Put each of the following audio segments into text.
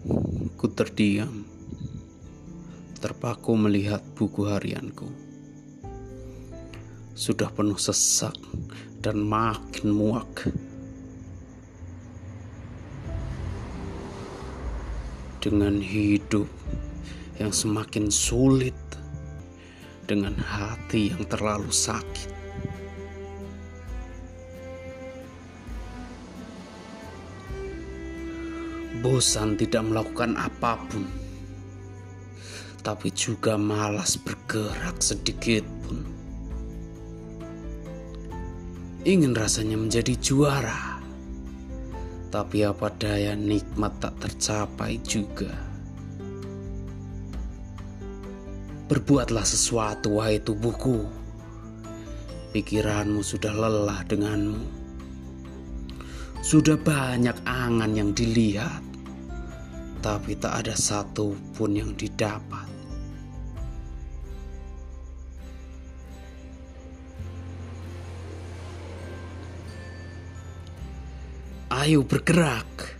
Ku terdiam, terpaku melihat buku harianku. Sudah penuh sesak dan makin muak. Dengan hidup yang semakin sulit, dengan hati yang terlalu sakit. Bosan tidak melakukan apa pun, tapi juga malas bergerak sedikit pun. Ingin rasanya menjadi juara, tapi apa daya nikmat tak tercapai juga. Berbuatlah sesuatu, wahai tubuhku. Pikiranmu sudah lelah denganmu. Sudah banyak angan yang dilihat, tapi tak ada satu pun yang didapat. Ayo bergerak,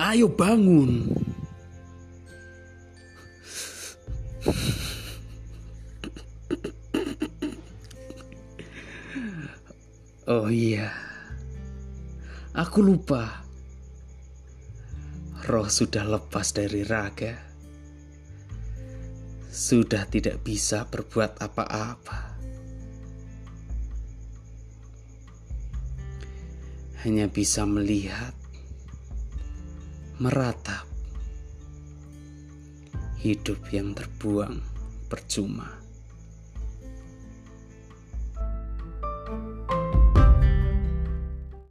ayo bangun. Oh iya, aku lupa roh sudah lepas dari raga, sudah tidak bisa berbuat apa-apa. Hanya bisa melihat, meratap hidup yang terbuang percuma.